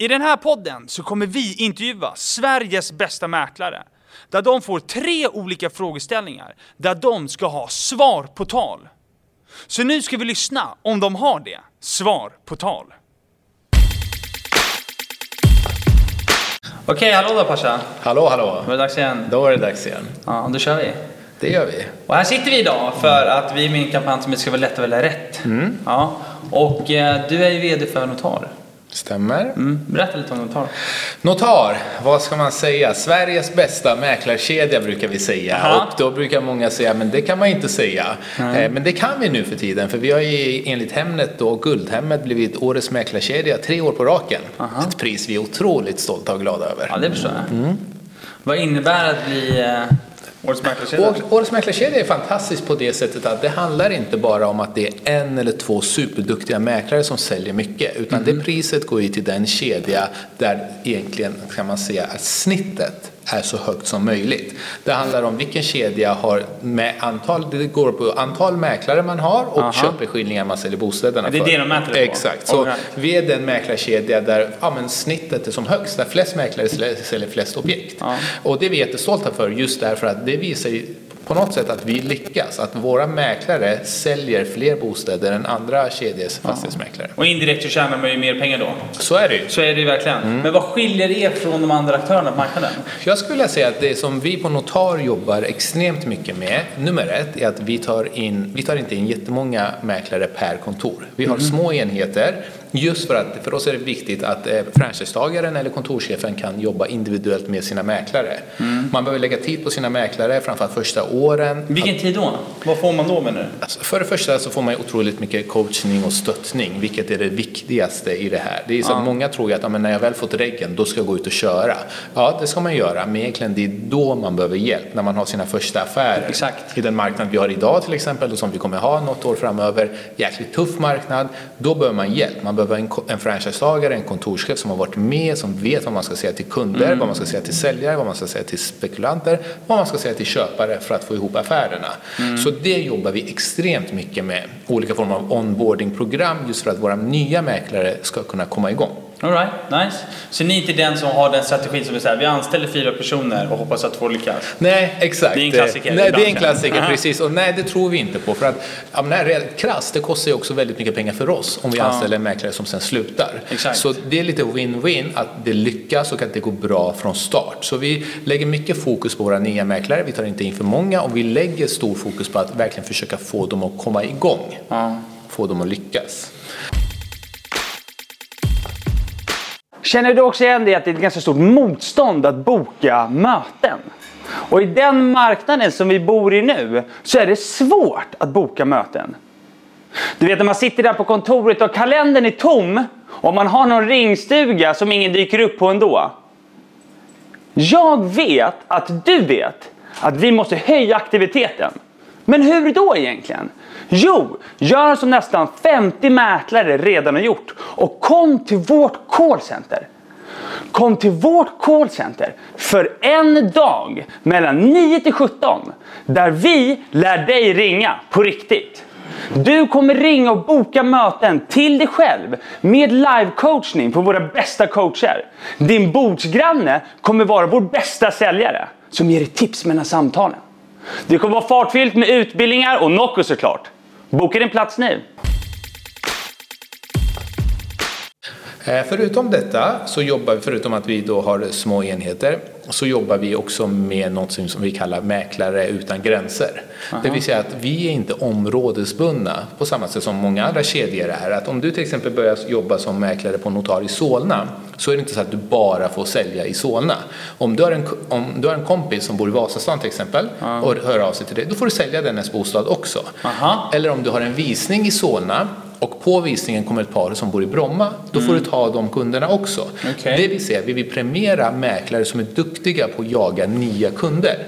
I den här podden så kommer vi intervjua Sveriges bästa mäklare. Där de får tre olika frågeställningar, där de ska ha svar på tal. Så nu ska vi lyssna om de har det. Svar på tal. Okej, hallå då Pasha. Hallå, hallå. Då är det dags igen. Då är det dags igen. Ja, då kör vi. Det gör vi. Och här sitter vi idag för att vi är med i en kampanj som ska vara lätt att välja rätt. Ja. Och eh, du är ju VD för Notar. Stämmer. Mm. Berätta lite om Notar. Notar, vad ska man säga? Sveriges bästa mäklarkedja brukar vi säga. Aha. Och då brukar många säga, men det kan man inte säga. Eh, Men det kan vi nu för tiden. För vi har ju enligt Hemnet då, Guldhemmet, blivit Årets mäklarkedja tre år på raken. Aha. Ett pris vi är otroligt stolta och glada över. Ja, det förstår jag. Vad innebär att bli eh, Årets mäklarkedja? År- Årets mäklarkedja är fantastiskt på det sättet att det handlar inte bara om att det är en eller två superduktiga mäklare som säljer mycket. Utan det priset går ju till den kedja där egentligen kan man säga att snittet är så högt som möjligt. Det handlar om vilken kedja har med antal, det går på antal mäklare man har och Aha. köpeskillingar man säljer bostäderna Det är för. det de mäter det på? Exakt. Så right. vi är den mäklarkedja där ja, men snittet är som högst, där flest mäklare säljer- säljer flest objekt. Ja. Och det är vi jättestolta för just därför att det visar ju på något sätt att vi lyckas. Att våra mäklare säljer fler bostäder än andra kedjors fastighetsmäklare. Och indirekt så tjänar man ju mer pengar då. Så är det ju. Så är det ju verkligen. Mm. Men vad skiljer er från de andra aktörerna på marknaden? Jag skulle vilja säga att det som vi på Notar jobbar extremt mycket med, nummer ett, är att vi tar, in, vi tar inte in jättemånga mäklare per kontor. Vi har små enheter just för att för oss är det viktigt att eh, franchisetagaren eller kontorschefen kan jobba individuellt med sina mäklare. Man behöver lägga tid på sina mäklare, framförallt första åren. Vilken tid då? Vad får man då menar du? Alltså, för det första så får man otroligt mycket coachning och stöttning, vilket är det viktigaste i det här. Det är så Ja. att många tror ju att ja, när jag väl fått reggen, då ska jag gå ut och köra. Ja, det ska man göra, men egentligen det är då man behöver hjälp, när man har sina första affärer. Exakt. I den marknad vi har idag till exempel, och som vi kommer ha något år framöver, jäkligt tuff marknad, då behöver man hjälp. Man behöver en, en franchisetagare, en kontorschef som har varit med, som vet vad man ska säga till kunder, vad man ska säga till säljare, vad man ska säga till spekulanter, vad man ska säga till köpare för att få ihop affärerna. Så det jobbar vi extremt mycket med, olika former av onboardingprogram, just för att våra nya mäklare ska kunna komma igång. All right, nice. Så ni är inte den som har den strategin som vi säger, vi anställer fyra personer och hoppas att två lyckas? Nej, exakt. Det är en klassiker Nej, det är en klassiker, precis. Och nej, det tror vi inte på. För att, ja, men det här är krasst, det kostar ju också väldigt mycket pengar för oss om vi anställer en mäklare som sen slutar. Exakt. Så det är lite win-win att det lyckas och att det går bra från start. Så vi lägger mycket fokus på våra nya mäklare, vi tar inte in för många och vi lägger stor fokus på att verkligen försöka få dem att komma igång. Ja. Få dem att lyckas. Känner du också igen det att det är ett ganska stort motstånd att boka möten? Och i den marknaden som vi bor i nu så är det svårt att boka möten. Du vet när man sitter där på kontoret och kalendern är tom och man har någon ringstuga som ingen dyker upp på ändå. Jag vet att du vet att vi måste höja aktiviteten. Men hur då egentligen? Jo, gör som nästan 50 mäklare redan har gjort och kom till vårt callcenter. Kom till vårt callcenter för en dag mellan 9 till 17 där vi lär dig ringa på riktigt. Du kommer ringa och boka möten till dig själv med live-coachning på våra bästa coacher. Din bordsgranne kommer vara vår bästa säljare som ger dig tips mellan samtalen. Det kommer vara fartfyllt med utbildningar och Nocco såklart. Boka din plats nu. Förutom detta så jobbar vi, förutom att vi då har små enheter, så jobbar vi också med något som vi kallar mäklare utan gränser. Det vill säga att vi är inte områdesbundna på samma sätt som många andra kedjor är. Att om du till exempel börjar jobba som mäklare på Notar i Solna så är det inte så att du bara får sälja i Solna. Om du har en, om du har en kompis som bor i Vasastan till exempel och hör av sig till dig, då får du sälja dennes bostad också. Aha. Eller om du har en visning i Solna och på visningen kommer ett par som bor i Bromma, då får du ta de kunderna också. Okej. Det vill säga, vi vill premiera mäklare som är duktiga på att jaga nya kunder.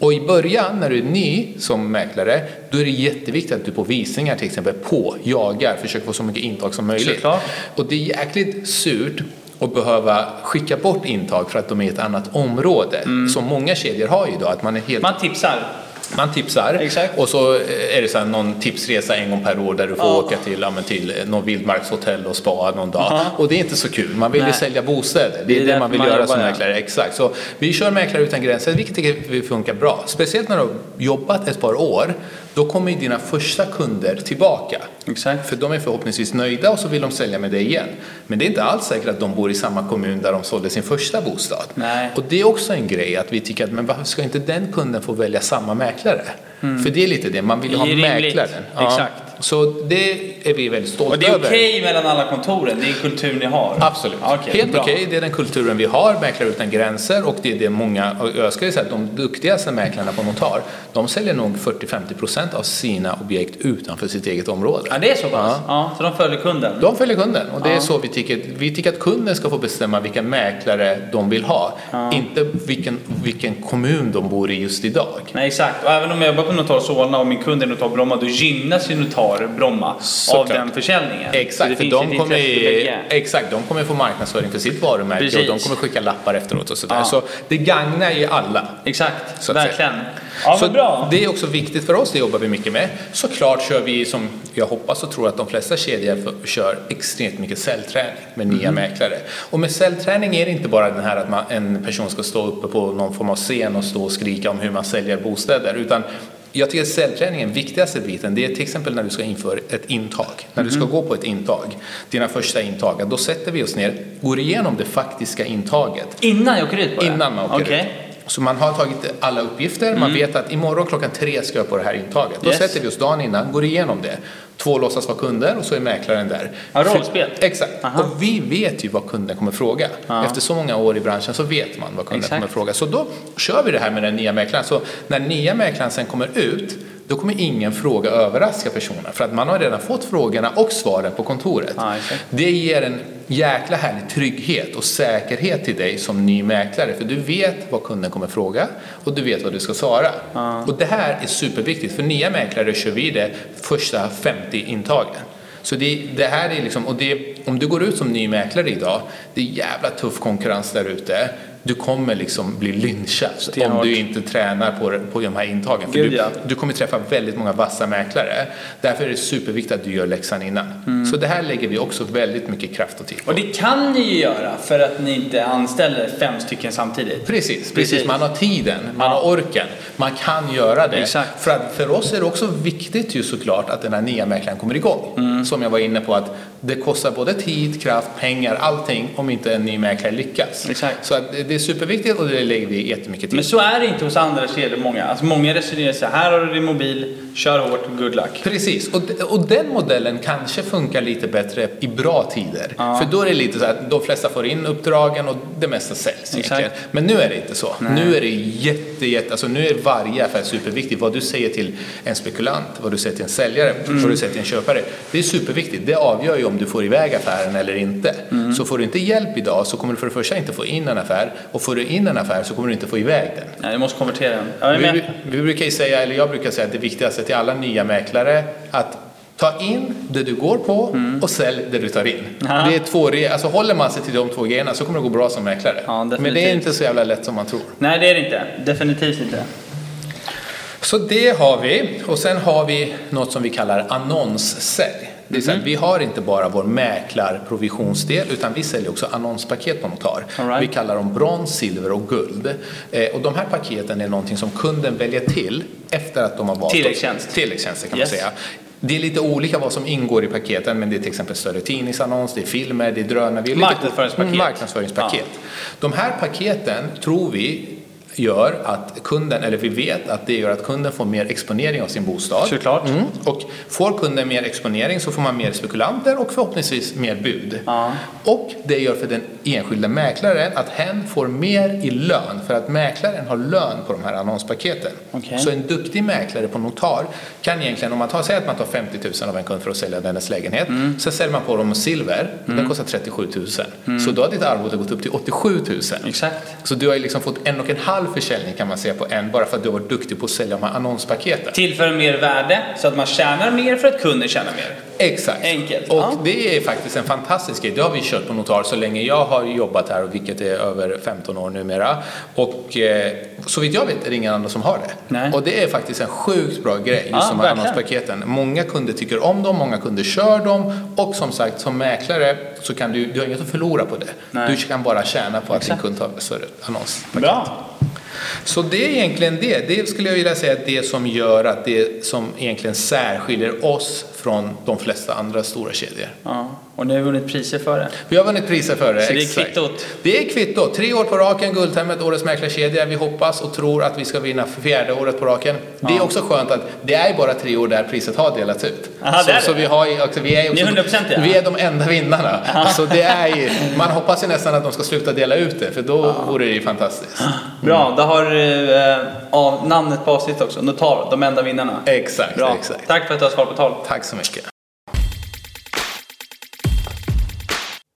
Och i början, när du är ny som mäklare, då är det jätteviktigt att du på visningar till exempel på jagar, försöker få så mycket intag som möjligt. Såklart. Och det är jäkligt surt att behöva skicka bort intag för att de är i ett annat område. Som många kedjor har idag, att man är helt Man tipsar. Man tipsar Exakt. och så är det så någon tipsresa en gång per år där du får Ja. åka till, ja, till någon vildmarkshotell och spa någon dag. Och det är inte så kul. Man vill ju Nej. sälja bostäder. Det är Det det, man vill man göra som mäklare. Exakt. Så vi kör Mäklare utan gränser, vilket tycker vi funkar bra. Speciellt när du har jobbat ett par år. Då kommer ju dina första kunder tillbaka. Exakt. För de är förhoppningsvis nöjda och så vill de sälja med dig igen. Men det är inte alls säkert att de bor i samma kommun där de sålde sin första bostad. Nej. Och det är också en grej att vi tycker att men varför ska inte den kunden få välja samma mäklare? För det är lite det, man vill ju ha Det mäklaren. Exakt. Så det är vi väldigt stolta Och det är över. okej mellan alla kontoren? Det är kultur ni har? Absolut. Ja, okej, Helt okej. Det är den kulturen vi har, Mäklare utan gränser. Och det är det många, och jag skulle säga att de duktigaste mäklarna på notar, de säljer nog 40-50% av sina objekt utanför sitt eget område. Ja, det är så pass? Ja. Ja. så de följer kunden? De följer kunden och det är Ja. så vi tycker. Vi tycker att kunden ska få bestämma vilken mäklare de vill ha. Inte vilken, vilken kommun de bor i just idag. Nej, exakt. Och även om jag jobbar på Notar Solna och min kund är Notar Bromma, då gynnas ju Notar Bromma av Såklart. den försäljningen. Exakt, för de kommer, bägge. exakt, de kommer få marknadsföring för sitt varumärke och de Precis. kommer skicka lappar efteråt och sådär. Ja. Så det gagnar ju alla. Exakt, Så verkligen. Ja, så bra. Det är också viktigt för oss, det jobbar vi mycket med. Såklart kör vi, som jag hoppas och tror att de flesta kedjor kör extremt mycket säljträning med nya mäklare. Och med säljträning är det inte bara den här att man, en person ska stå uppe på någon form av scen och stå och skrika om hur man säljer bostäder, utan jag tycker att säljträningen, viktigaste biten, det är till exempel när du ska införa ett intag. När du ska gå på ett intag, dina första intag, då sätter vi oss ner, går igenom det faktiska intaget. Innan jag åker ut på det? Innan man åker Okej. ut. Så man har tagit alla uppgifter, man vet att imorgon klockan tre ska jag på det här intaget. Då Yes. sätter vi oss dagen innan, går igenom det. Två låtsas vara kunder och så är mäklaren där. Ja, rollspel. Exakt. Aha. Och vi vet ju vad kunden kommer fråga. Ja. Efter så många år i branschen så vet man vad kunden Exakt. kommer fråga. Så då kör vi det här med den nya mäklaren. Så när nya mäklaren sen kommer ut, då kommer ingen fråga överraska personen. För att man har redan fått frågorna och svaren på kontoret. Ja, exakt. Det ger en jäkla härlig trygghet och säkerhet till dig som ny mäklare. För du vet vad kunden kommer fråga och du vet vad du ska svara. Och det här är superviktigt. För nya mäklare kör vi det första 50 intagen. Så det, det här är liksom, och det, om du går ut som ny mäklare idag, det är jävla tuff konkurrens där ute. Du kommer liksom bli lynchad om du inte tränar på, på de här intagen. För Gud, du, ja. du kommer träffa väldigt många vassa mäklare. Därför är det superviktigt att du gör läxan innan. Så det här lägger vi också väldigt mycket kraft och tid på. Och det kan ni ju göra för att ni inte anställer fem stycken samtidigt. Precis, precis, Precis. Man har tiden, man har orken, man kan göra det. Exakt. För, att för oss är det också viktigt ju såklart att den här nya mäklaren kommer igång. Mm. Som jag var inne på att det kostar både tid, kraft, pengar, allting om inte en ny mäklare lyckas. Exakt. Så att det är superviktigt och det lägger vi jättemycket tid Men så är det inte hos andra kedjor många. Alltså många resonerar så här, har du din mobil, kör hårt, good luck. Precis, och, och den modellen kanske funkar lite bättre i bra tider. För då är det lite så att de flesta får in uppdragen och det mesta säljs egentligen. Men nu är det inte så. Nu är det jätte, jätte, alltså nu är varje affär superviktig. Vad du säger till en spekulant, vad du säger till en säljare, vad du säger till en köpare. Det är superviktigt. Det avgör ju om du får iväg affären eller inte. Så får du inte hjälp idag så kommer du för det första inte få in en affär och får du in en affär så kommer du inte få iväg den. Nej, du måste konvertera den. Vi, vi brukar ju säga, eller jag brukar säga att det viktigaste till alla nya mäklare att ta in det du går på Mm. och sälj det du tar in. Det är två alltså håller man sig till de två grejerna så kommer det gå bra som mäklare. Ja, Men det är inte så jävla lätt som man tror. Nej, det är det inte. Definitivt inte. Så det har vi och sen har vi något som vi kallar annonssälj. Det är så att vi har inte bara vår mäklarprovisionsdel utan vi säljer också annonspaket på Notar. Right. Vi kallar dem brons, silver och guld. Eh, och de här paketen är någonting som kunden väljer till efter att de har valt Tilläggstjänst. Tilläggstjänster kan Yes. man säga. Det är lite olika vad som ingår i paketen men det är till exempel större tidningsannons, det är filmer, det är drönare. Marknadsföringspaket. Mm, marknadsföringspaket. De här paketen tror vi gör att kunden, eller vi vet att det gör att kunden får mer exponering av sin bostad. Såklart. Mm. Och får kunden mer exponering så får man mer spekulanter och förhoppningsvis mer bud. Ja. Och det gör för den enskilda mäklaren att hen får mer i lön för att mäklaren har lön på de här annonspaketen. Okej. Så en duktig mäklare på notar kan egentligen, om man tar, säger att man tar 50 000 av en kund för att sälja dennes lägenhet, Mm. så säljer man på dem silver, den kostar 37 000. Så då har ditt arvode gått upp till 87 000. Exakt. Så du har ju liksom fått en och en halv total försäljning kan man säga på en bara för att du varit duktig på att sälja de här annonspaketen. Tillför mer värde så att man tjänar mer för att kunden tjänar mer. Exakt. Enkelt, Och ja. det är faktiskt en fantastisk grej. Det har vi kört på Notar så länge jag har jobbat här, vilket är över 15 år numera. Och eh, så vitt jag vet är det ingen annan som har det. Nej. Och det är faktiskt en sjukt bra grej, just Ja, de här annonspaketen. Många kunder tycker om dem, många kunder kör dem. Och som sagt, som mäklare så kan du, du har inget att förlora på det. Nej. Du kan bara tjäna på att Exakt. din kund tar större annonspaket. Bra. Så det är egentligen det. Det skulle jag vilja säga att det som gör att det som egentligen särskiljer oss från de flesta andra stora kedjor. Ja. Och ni har vunnit priser för det. Vi har vunnit priser för det. Så det är exakt. kvittot? Det är kvittot. Tre år på raken, Guldhemmet, Årets Mäklarkedja. Vi hoppas och tror att vi ska vinna fjärde året på raken. Det är också skönt att det är bara tre år där priset har delats ut. Aha, så, det är så det. vi, har också, vi är Ni är också, 100%, vi är de enda vinnarna. Så det är ju, man hoppas ju nästan att de ska sluta dela ut det, för då vore det ju fantastiskt. Bra, då har du av namnet på avsnittet också. Notar, de enda vinnarna. Exakt, Bra. exakt. Tack för att du har svarat på tal. Tack så mycket.